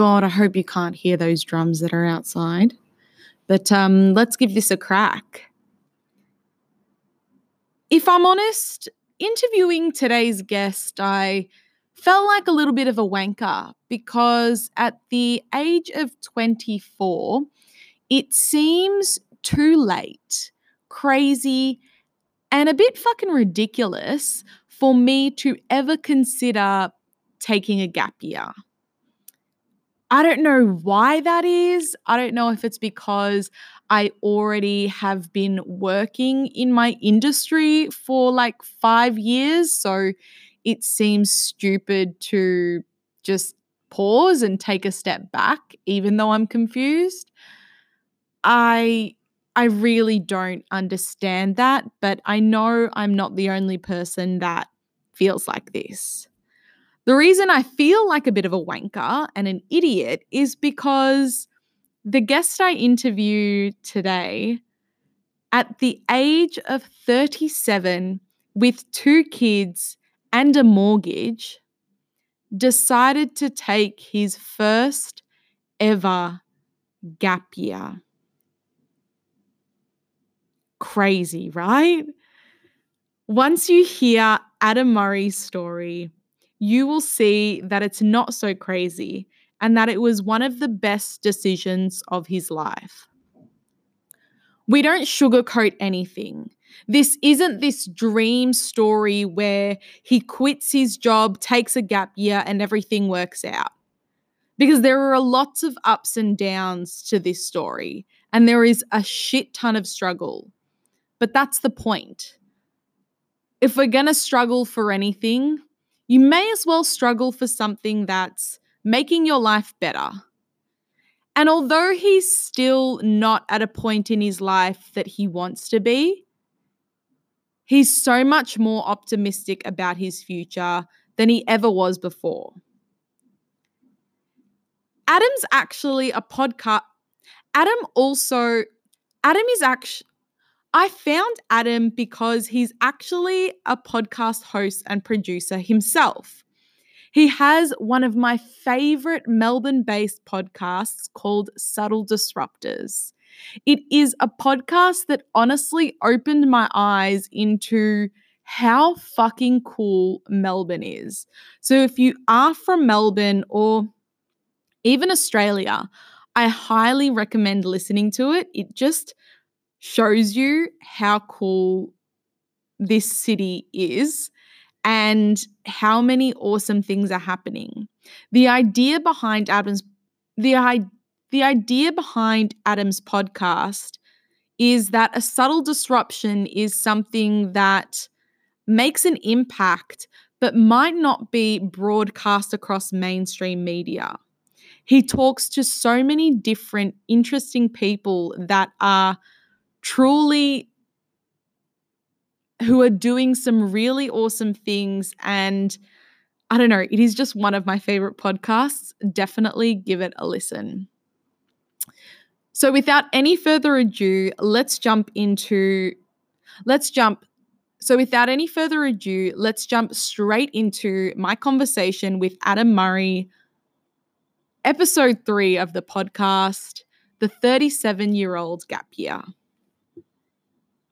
God, I hope you can't hear those drums that are outside. But um, let's give this a crack. If I'm honest, interviewing today's guest, I felt like a little bit of a wanker because at the age of 24, it seems too late, crazy, and a bit fucking ridiculous for me to ever consider taking a gap year. I don't know why that is. I don't know if it's because I already have been working in my industry for like five years. So it seems stupid to just pause and take a step back, even though I'm confused. I I really don't understand that, but I know I'm not the only person that feels like this. The reason I feel like a bit of a wanker and an idiot is because the guest I interview today, at the age of 37, with two kids and a mortgage, decided to take his first ever gap year. Crazy, right? Once you hear Adam Murray's story, you will see that it's not so crazy and that it was one of the best decisions of his life. We don't sugarcoat anything. This isn't this dream story where he quits his job, takes a gap year, and everything works out. Because there are lots of ups and downs to this story, and there is a shit ton of struggle. But that's the point. If we're going to struggle for anything, you may as well struggle for something that's making your life better. And although he's still not at a point in his life that he wants to be, he's so much more optimistic about his future than he ever was before. Adam's actually a podcast. Adam also, Adam is actually, I found Adam because he's actually a podcast host and producer himself. He has one of my favorite Melbourne based podcasts called Subtle Disruptors. It is a podcast that honestly opened my eyes into how fucking cool Melbourne is. So, if you are from Melbourne or even Australia, I highly recommend listening to it. It just shows you how cool this city is and how many awesome things are happening. The idea behind Adam's the the idea behind Adam's podcast is that a subtle disruption is something that makes an impact but might not be broadcast across mainstream media. He talks to so many different interesting people that are truly who are doing some really awesome things and I don't know, it is just one of my favorite podcasts. Definitely give it a listen. So without any further ado, let's jump into let's jump so without any further ado, let's jump straight into my conversation with Adam Murray, episode 3 of the podcast, The 37-year-old gap year.